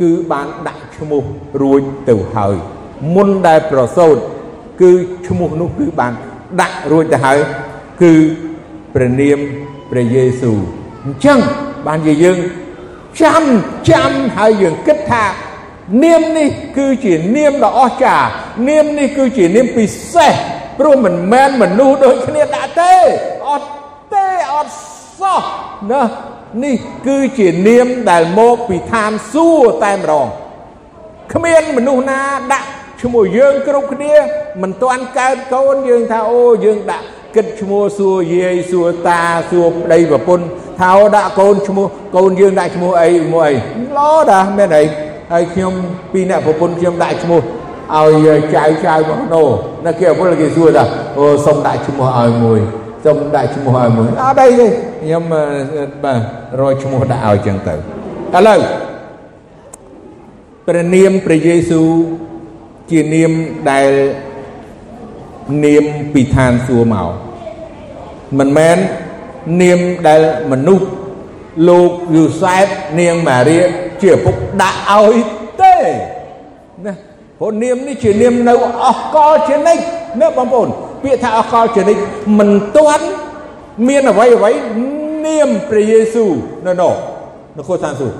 គឺបានដាក់ឈ្មោះរួចទៅហើយមុនដែលប្រសូតគឺឈ្មោះនោះគឺបានដាក់រួចទៅហើយគឺព្រះនាមព្រះយេស៊ូវអញ្ចឹង បានជាយើងចាំចាំហើយយើងគិតថានាមនេះគឺជានាមដ៏អស្ចារ្យនាមនេះគឺជានាមពិសេសព្រោះមិនមែនមនុស្សដូចគ្នាដាក់ទេអត់ទេអត់សោះណានេះគឺជានាមដែលមកពីឋានសួគ៌តែម្ដងគ្មានមនុស្សណាដាក់ឈ្មោះយើងគ្រប់គ្នាមិនទាន់កើតកូនយើងថាអូយើងដាក់ គិតឈ្មោះសួរយាយសួរតាសួរប្តីប្រពន្ធថាដាក់កូនឈ្មោះកូនយើងដាក់ឈ្មោះអីមួយអីឡតាមែនអីហើយខ្ញុំពីរអ្នកប្រពន្ធខ្ញុំដាក់ឈ្មោះឲ្យចៅចៅមកណូនៅគេប្រពន្ធគេសួរថាអូសុំដាក់ឈ្មោះឲ្យមួយសុំដាក់ឈ្មោះឲ្យមួយអត់អីទេខ្ញុំបាទរកឈ្មោះដាក់ឲ្យចឹងទៅឥឡូវព្រះនាមព្រះយេស៊ូវជានាមដែល នាមពីឋានសួគ៌មកមិនមែននាមដែលមនុស្សលោកយូសែបនាងម៉ារីជាឪពុកដាក់ឲ្យទេណាព្រោះនាមនេះជានាមនៅអស់កលជានិច្ចណាបងប្អូនពាក្យថាអស់កលជានិច្ចមិនទាន់មានអ្វីអ្វីនាមព្រះយេស៊ូវនៅនោះនគរឋានសួគ៌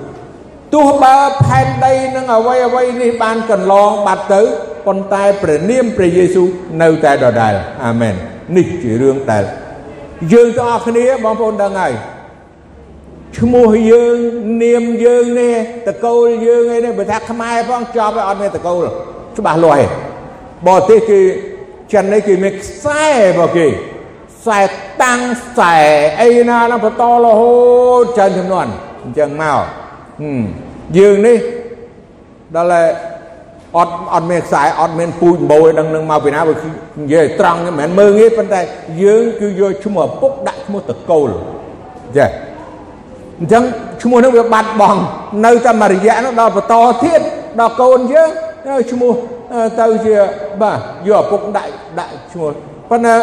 ទោះបើផែនដីនឹងអ្វីអ្វីនេះបានកន្លងបាត់ទៅ ប៉ុន្តែព្រះនាមព្រះយេស៊ូវនៅតែដដែលអាមែននេះជារឿងដែលយើងទាំងអស់គ្នាបងប្អូនដឹងហើយឈ្មោះយើងនាមយើងនេះតកូលយើងឯនេះបើថាខ្មែរផងចប់ហើយអត់មានតកូលច្បាស់លាស់ឯងបរទេសគេចិននេះគេមានខ្សែរបស់គេខ្សែតាំងខ្សែអីណានឹងបន្តរហូតច្រើនចំនួនអញ្ចឹងមកយើងនេះដល់ អត់អត់មានខ្សែអត់មានពូជបោយដឹងនឹងមកពីណាបើនិយាយត្រង់មិនមែនមើងទេប៉ុន្តែយើងគឺយកឈ្មោះឪពុកដាក់ឈ្មោះតកូលចាអញ្ចឹងឈ្មោះនោះវាបាត់បង់នៅតែមួយរយៈនោះដល់បន្តទៀតដល់កូនយើងឈ្មោះទៅជាបាទយកឪពុកដាក់ដាក់ឈ្មោះប៉ុន្តែ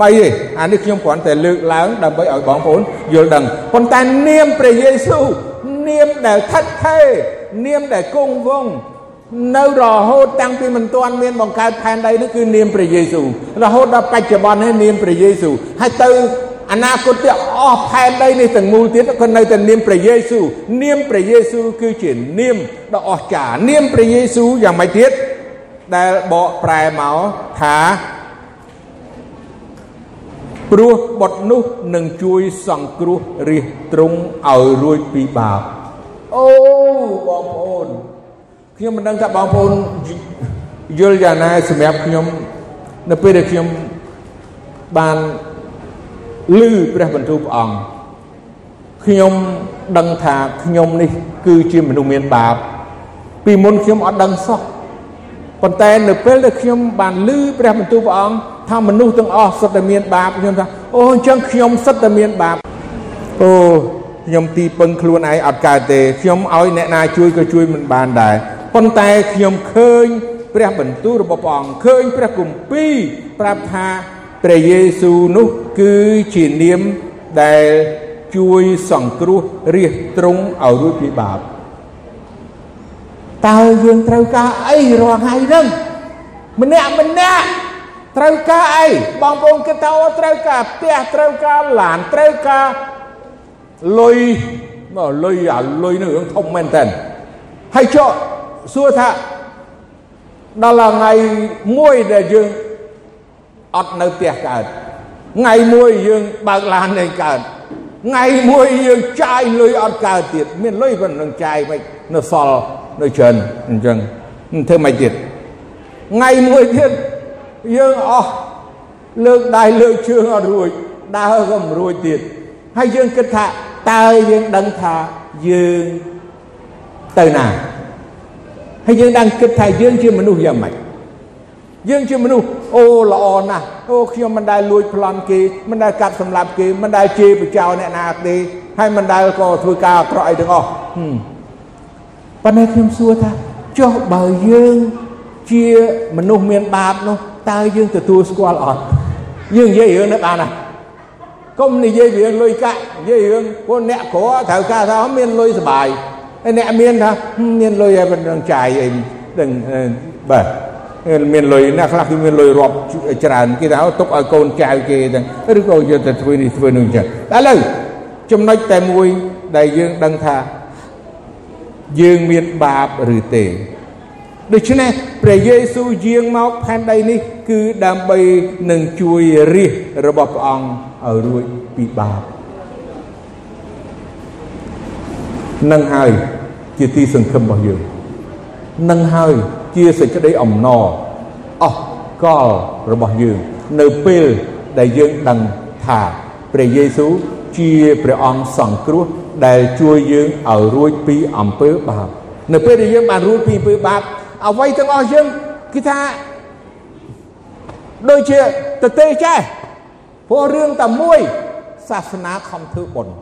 មិនទេអានេះខ្ញុំគ្រាន់តែលើកឡើងដើម្បីឲ្យបងប្អូនយល់ដឹងប៉ុន្តែនាមព្រះយេស៊ូវនាមដែលថិតថេរនាមដែលគង់វង្ស នៅរហូតតាំងពីមិនទាន់មានបង្កើតផែនដីនេះគឺនាមព្រះយេស៊ូវរហូតដល់បច្ចុប្បន្ននេះនាមព្រះយេស៊ូវហើយទៅអនាគតទៀតអស់ផែនដីនេះទាំងមូលទៀតក៏នៅតែនាមព្រះយេស៊ូវនាមព្រះយេស៊ូវគឺជានាមដ៏អស្ចារ្យនាមព្រះយេស៊ូវយ៉ាងម៉េចទៀតដែលបកប្រែមកថាព្រោះបុត្រនោះនឹងជួយសង្គ្រោះរាជទ្រង់ឲ្យរួចពីបាបអូបងប្អូន ខ្ញុំមិនដឹងថាបងប្អូនយល់យ៉ាងណាសម្រាប់ខ្ញុំនៅពេលដែលខ្ញុំបានឮព្រះបន្ទូលព្រះអង្គខ្ញុំដឹងថាខ្ញុំនេះ គឺជាមនុស្សមានបាបពីមុនខ្ញុំអត់ដឹងសោះប៉ុន្តែនៅពេលដែលខ្ញុំបានឮព្រះបន្ទូលព្រះអង្គថាមនុស្សទាំងអស់សុទ្ធតែមានបាបខ្ញុំថាអូអញ្ចឹងខ្ញុំសុទ្ធតែមានបាបអូខ្ញុំទីពឹងខ្លួនឯងអត់កើតទេខ្ញុំឲ្យអ្នកណាជួយក៏ជួយមិនបានដែរ ប៉ុន្តែខ្ញុំឃើញព្រះបន្ទូលរបស់ព្រះអង្គឃើញព្រះគម្ពីរប្រាប់ថាព្រះយេស៊ូវនោះគឺជានាមដែលជួយសង្គ្រោះរាជទ្រង់ឲ្យរួចពីបាបតើយើងត្រូវការអីរាល់ថ្ងៃហ្នឹងម្នាក់ម្នាក់ត្រូវការអីបងប្អូនគិតថាអូត្រូវការផ្ទះត្រូវការឡានត្រូវការលុយមកលុយអាលុយនឹងធំមែនតើហើយចុះ សួរថាដល់ថ្ងៃមួយដែលយើងអត់នៅផ្ទះកើតថ្ងៃមួយយើងបើកឡាននឹងកើតថ្ងៃមួយយើងចាយលុយអត់កើតទៀតមានលុយប៉ុណ្ណឹងចាយមិននៅសល់នៅច្រើនអញ្ចឹងធ្វើមិនទៀតថ្ងៃមួយទៀតយើងអស់លើកដៃលើកជើងអត់រួចដើរក៏មិនរួចទៀតហើយយើងគិតថាតើយើងដឹងថាយើងទៅណា ហើយយើង đang គិតថាយើងជាមនុស្សយ៉ាងម៉េចយើងជាមនុស្សអូល្អណាស់អូខ្ញុំមិនដែលលួចប្លន់គេមិនដែលកាប់សម្លាប់គេមិនដែលជេរបចោអ្នកណាទេហើយមិនដែលក៏ធ្វើការអាក្រក់អីទាំងអស់ប៉ុន្តែខ្ញុំសួរថាចុះបើយើងជាមនុស្សមានបាបនោះតើយើងទទួលស្គាល់អត់យើងនិយាយរឿងនេះបានណាកុំនិយាយរឿងលុយកាក់និយាយរឿងពួកអ្នកក្រត្រូវការថាមានលុយសុបាយហើយ អ្នកមានថាមានលុយឲ្យមិនដឹងចាយអីដឹងបាទមានលុយអ្នកខ្លះគឺមានលុយរាប់ច្រើនគេថាទុកឲ្យកូនចៅគេទាំងឬក៏យកទៅធ្វើនេះធ្វើនោះអញ្ចឹងឥឡូវចំណុចតែមួយដែលយើងដឹងថាយើងមានបាបឬទេដូច្នេះព្រះយេស៊ូវយាងមកផែនដីនេះ គឺដើម្បីនឹងជួយរាជរបស់ព្រះអង្គឲ្យរួចពីបាប នឹងហើយជាទីសង្ឃឹមរបស់យើងនឹងហើយជាសេចក្តីអំណរអស់កលរបស់យើង នៅពេលដែលយើងដឹងថាព្រះយេស៊ូវជាព្រះអង្គសង្គ្រោះដែលជួយយើងឲ្យរួចពីអំពើបាបនៅពេលដែលយើងបានរួចពីអំពើបាបអ្វីទាំងអស់យើងគឺថាដូចជាតទេចេះព្រោះរឿងតែមួយសាសនាខំធ្វើបុណ្យ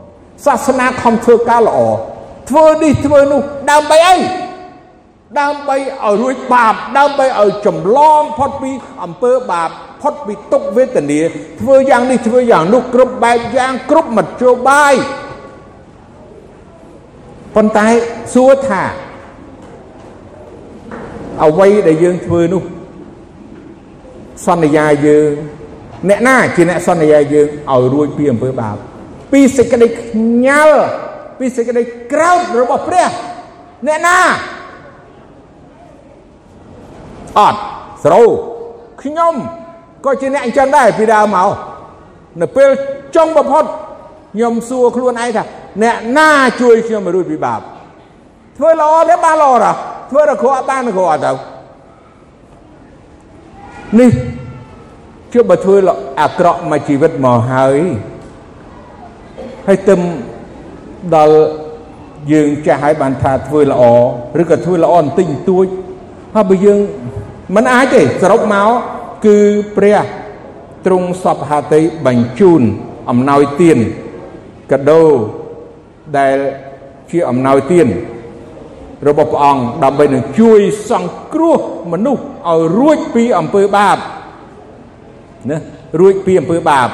សាសនាខំធ្វើការល្អ ធ្វើនេះធ្វើនោះដើម្បីអីដើម្បីឲ្យរួចបាបដើម្បីឲ្យចម្លងផុតពីអំពើបាបផុតពីទុក្ខវេទនាធ្វើយ៉ាងនេះធ្វើយ៉ាងនោះគ្រប់បែបយ៉ាងគ្រប់មធ្យោបាយប៉ុន្តែសួរថាអ្វីដែលយើងធ្វើនោះសន្យាយើងអ្នកណាជាអ្នកសន្យាយើងឲ្យរួចពីអំពើបាបពីសេចក្តីខ្ញាល់ ពីសេចក្តីក្រោធរបស់ព្រះអ្នកណាអត់ស្រូវខ្ញុំក៏ជាអ្នកអញ្ចឹងដែរពីដើមមកនៅពេលចុងបំផុតខ្ញុំសួរខ្លួនឯងថាអ្នកណាជួយខ្ញុំរួចពីបាបធ្វើល្អទេបានល្អតាធ្វើរកអត់បានរកអត់ទៅនេះជឿបើធ្វើអាក្រក់មួយជីវិតមកហើយហើយទៅ ដល់យើងចាស់ហើយបានថាធ្វើល្អឬក៏ធ្វើល្អបន្តិចបន្តួចហើយបើយើងមិនអាចទេសរុបមកគឺព្រះទ្រង់សពហតិបញ្ជូនអំណោយទានកដោដែលជាអំណោយទានរបស់ព្រះអង្គដើម្បីនឹងជួយសង្គ្រោះមនុស្សឲ្យរួចពីអំពើបាបណារួចពីអំពើបាប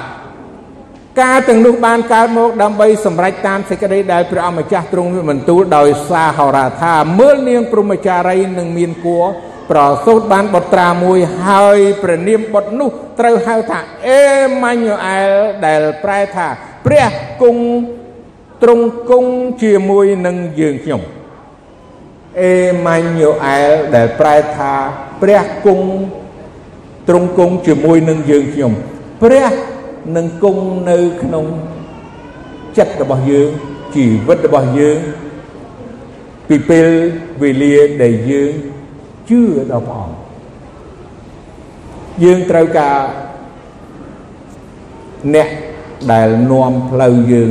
ការទាំងនោះបានកើតមកដើម្បីសម្រេចតាមសេចក្តីដែលព្រះអម្ចាស់ទ្រង់បន្ទូលដោយសារហោរាថាមើលនាងព្រហ្មចារីនឹងមានគួរប្រសូតបានបុត្រាមួយហើយព្រះនាមបុត្រនោះត្រូវហៅថាអេម៉ាញូអែលដែលប្រែថាព្រះគង់ទ្រង់គង់ជាមួយនឹងយើងខ្ញុំអេម៉ាញូអែលដែលប្រែថាព្រះគង់ទ្រង់គង់ជាមួយនឹងយើងខ្ញុំព្រះ នឹងគង់នៅក្នុងចិត្តរបស់យើងជីវិតរបស់យើងពីពេលវេលាដែលយើងជឿដល់ព្រះអង្គយើងត្រូវការអ្នកដែលនាំផ្លូវយើង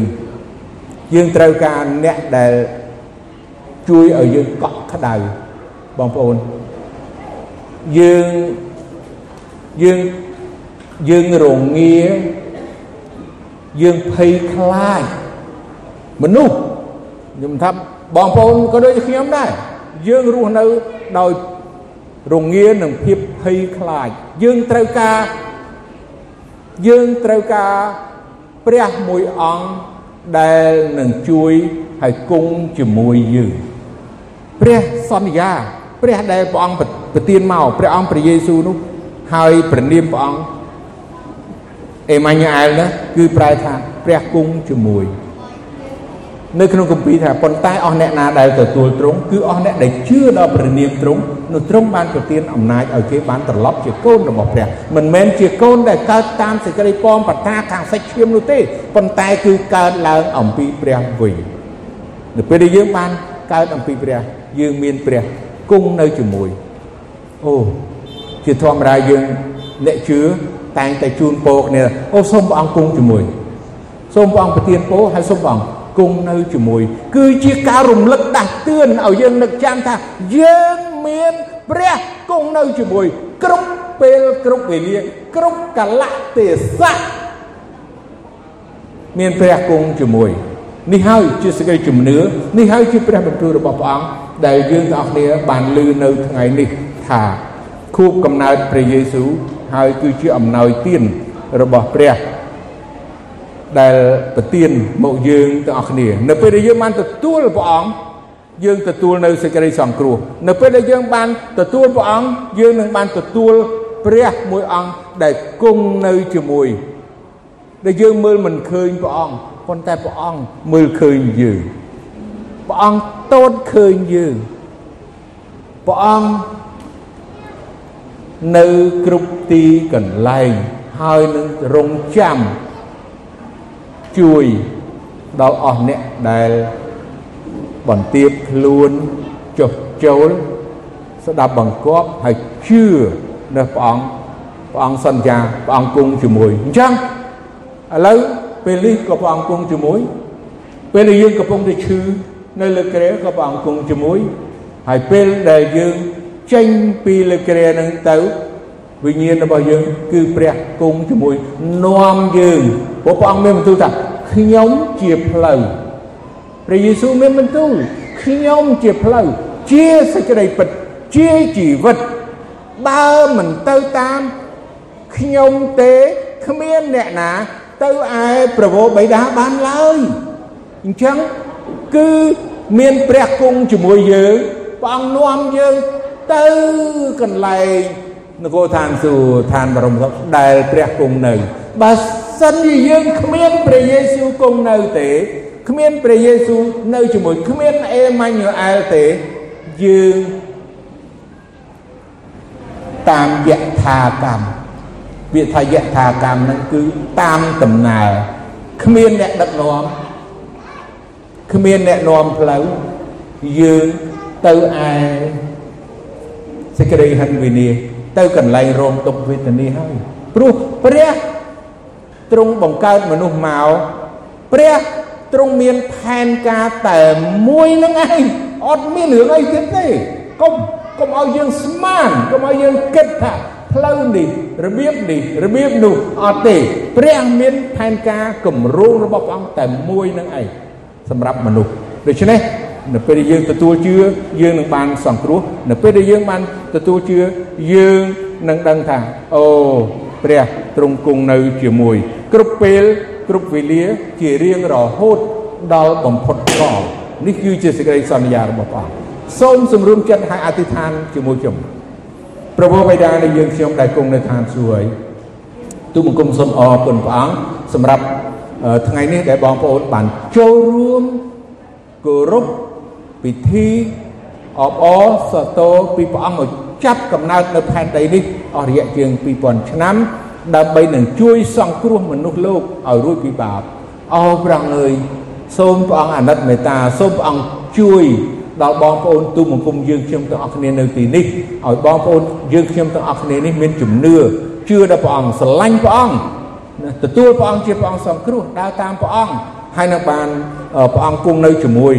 យើងត្រូវការអ្នកដែលជួយឲ្យយើងកក់ក្ដៅបងប្អូនយើងយើងយើងរងា យើងភ័យខ្លាចមនុស្សខ្ញុំថាបងប្អូនក៏ដូចខ្ញុំដែរយើងរស់នៅដោយរងានឹងភាពភ័យខ្លាចយើងត្រូវការយើងត្រូវការព្រះមួយអង្គដែលនឹងជួយហើយគង់ជាមួយយើងព្រះសន្យាព្រះដែលព្រះអង្គប្រទានមកព្រះអង្គព្រះយេស៊ូវនោះហើយព្រះនាមព្រះអង្គ អេម៉ាញ៉ែលណាគឺប្រែថាព្រះគង់ជាមួយនៅក្នុងគម្ពីរថាប៉ុន្តែអស់អ្នកណាដែលទទួលទ្រង់គឺអស់អ្នកដែលជឿដល់ព្រះនាមទ្រង់នោះទ្រង់បានប្រទានអំណាចឲ្យគេបានត្រឡប់ជាកូនរបស់ព្រះមិនមែនជាកូនដែលកើតតាមសេចក្តីពំបតាខាងសាច់ឈាមនោះទេប៉ុន្តែគឺកើតឡើងអំពីព្រះវិញនៅពេលដែលយើងបានកើតអំពីព្រះយើងមានព្រះគង់នៅជាមួយអូជាធម្មតាយើងអ្នកជឿ តែងតែជូនពរគ្នាអូសូមព្រះអង្គគង់ជាមួយសូមព្រះអង្គប្រទានពរហើយសូមព្រះអង្គគង់នៅជាមួយ គឺជាការរំលឹកដាស់តឿនឲ្យយើងនឹកចាំថាយើងមានព្រះគង់នៅជាមួយ គ្រប់ពេលគ្រប់វេលាគ្រប់កលៈទេសៈមានព្រះគង់ជាមួយនេះហើយជាសេចក្តីជំនឿនេះហើយជាព្រះបន្ទូលរបស់ព្រះអង្គដែលយើងទាំងអស់គ្នាបានឮនៅថ្ងៃនេះថាខួបកំណើតព្រះយេស៊ូវ ហើយគឺជាអំណោយទានរបស់ព្រះដែលប្រទានមកយើងទាំងអស់គ្នា នៅពេលដែលយើងបានទទួលព្រះអង្គយើងទទួលនៅសេចក្តីសង្គ្រោះនៅពេលដែលយើងបានទទួលព្រះអង្គយើងនឹងបានទទួលព្រះមួយអង្គដែលគង់នៅជាមួយដែលយើងមើលមិនឃើញព្រះអង្គប៉ុន្តែព្រះអង្គមើលឃើញយើងព្រះអង្គតូនឃើញយើងព្រះអង្គ នៅគ្រប់ទីកន្លែងហើយនឹងរងចាំជួយដល់អស់អ្នកដែលបន្ទាបខ្លួនចុះចូលស្ដាប់បង្គាប់ហើយជឿនៅព្រះអង្គព្រះអង្គសន្យាព្រះអង្គគង់ជាមួយអញ្ចឹងឥឡូវពេលនេះក៏ព្រះអង្គគង់ជាមួយពេលដែលយើងកំពុងតែឈឺនៅលើគ្រែក៏ព្រះអង្គគង់ជាមួយហើយពេលដែលយើង ចេញពីលើគ្រែនឹងទៅវិញ្ញាណរបស់យើងគឺព្រះគង់ជាមួយនាំយើងព្រោះព្រះអង្គមានបន្ទូលថាខ្ញុំជាផ្លូវព្រះយេស៊ូវមានបន្ទូលខ្ញុំជាផ្លូវជាសេចក្តីពិតជាជីវិតបើមិនទៅតាមខ្ញុំទេគ្មានអ្នកណា ទៅឯប្រវោបិតាបានឡើយអញ្ចឹងគឺមានព្រះគង់ជាមួយយើងព្រះអង្គនាំយើង ទៅកន្លែងនគរឋានសួគ៌ឋានបរមសុខដែលព្រះគង់នៅ បើសិនជាយើងគ្មានព្រះយេស៊ូវគង់នៅទេគ្មានព្រះយេស៊ូវនៅជាមួយគ្មានអេម៉ាញូអែលទេយើងតាមយថាកម្មវាថាយថាកម្មនឹងគឺតាមដំណើរគ្មានអ្នកដឹកនាំគ្មានអ្នកនាំផ្លូវយើងទៅឯ សេចក្តីហិនវិនាទៅកន្លែងរោមទុកវេទនាហើយព្រោះព្រះទ្រង់បង្កើតមនុស្សមកព្រះទ្រង់មានផែនការតែមួយនឹងឯងអត់មានរឿងអីទៀតទេកុំកុំឲ្យយើងស្មានកុំឲ្យយើងគិតថាផ្លូវនេះរបៀបនេះរបៀបនោះអត់ទេព្រះមានផែនការគម្រោងរបស់ព្រះអង្គតែមួយនឹងឯងសម្រាប់មនុស្សដូច្នេះ នៅពេលដែលយើងទទួលជឿយើងនឹងបានសង្គ្រោះនៅពេលដែលយើងបានទទួលជឿយើងនឹងដឹងថាអូព្រះទ្រង់គង់នៅជាមួយ គ្រប់ពេលគ្រប់វេលាជារៀងរហូតដល់បំផុតកលនេះគឺជាសេចក្តីសន្យារបស់ព្រះអង្គសូមសម្រុំចិត្តហើយអធិដ្ឋានជាមួយខ្ញុំព្រះបិតានៃយើងខ្ញុំដែលគង់នៅឋានសួគ៌ហើយទូបង្គំសូមអរគុណព្រះអង្គសម្រាប់ថ្ងៃនេះដែលបងប្អូនបានចូលរួមគោរព ពិធីអបអរសាទរពីព្រះអង្គឲ្យចាប់កំណើតនៅផែនដីនេះអស់រយៈជាង2000ឆ្នាំដើម្បីនឹងជួយសង្គ្រោះមនុស្សលោកឲ្យរួចពីបាបអរព្រះអង្គអើយសូមព្រះអង្គអាណិតមេត្តាសូមព្រះអង្គជួយដល់បងប្អូនទូបង្គំយើងខ្ញុំទាំងអស់គ្នានៅទីនេះឲ្យបងប្អូនយើងខ្ញុំទាំងអស់គ្នានេះមានជំនឿជឿដល់ព្រះអង្គស្រឡាញ់ព្រះអង្គទទួលព្រះអង្គជាព្រះអង្គសង្គ្រោះដើរតាមព្រះអង្គហើយនឹងបានព្រះអង្គគង់នៅជាមួយ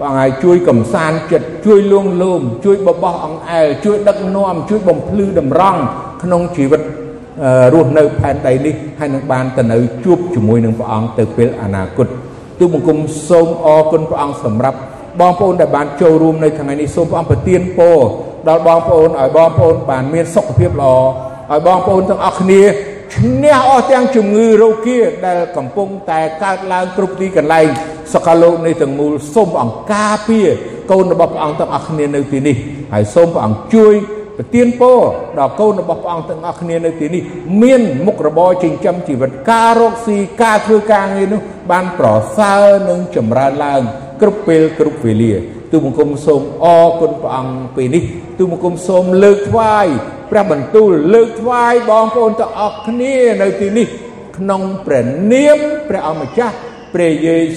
ព្រះអង្គឲ្យជួយកំសាន្តចិត្តជួយលួងលោមជួយបបោះអង្អែលជួយដឹកនាំជួយបំភ្លឺតម្រង់ក្នុងជីវិតរស់នៅផែនដីនេះហើយនឹងបានទៅនៅជួបជាមួយនឹងព្រះអង្គទៅពេលអនាគតទូបង្គំសូមអរគុណព្រះអង្គសម្រាប់បងប្អូនដែលបានចូលរួមនៅថ្ងៃនេះសូមព្រះអង្គប្រទានពរដល់បងប្អូនឲ្យបងប្អូនបានមានសុខភាពល្អឲ្យបងប្អូនទាំងអស់គ្នា ឈ្នះអស់ទាំងជំងឺរោគាដែលកំពុងតែកើតឡើងគ្រប់ទីកន្លែងសកលលោកនៃទាំងមូលសូមព្រះអង្គការពារកូនរបស់ព្រះអង្គទាំងអស់គ្នានៅទីនេះហើយសូមព្រះអង្គជួយប្រទានពរដល់កូនរបស់ព្រះអង្គទាំងអស់គ្នានៅទីនេះមានមុខរបរចិញ្ចឹមជីវិតការរកស៊ីការធ្វើការងារនោះបានប្រសើរនិងចម្រើនឡើងគ្រប់ពេលគ្រប់វេលា ទូបង្គំសូមអរគុណព្រះអង្គពេលនេះទូបង្គំសូមលើកថ្វាយព្រះបន្ទូលលើកថ្វាយបងប្អូនទាំងអស់គ្នានៅទីនេះក្នុងព្រះនាមព្រះអម្ចាស់ព្រះយេ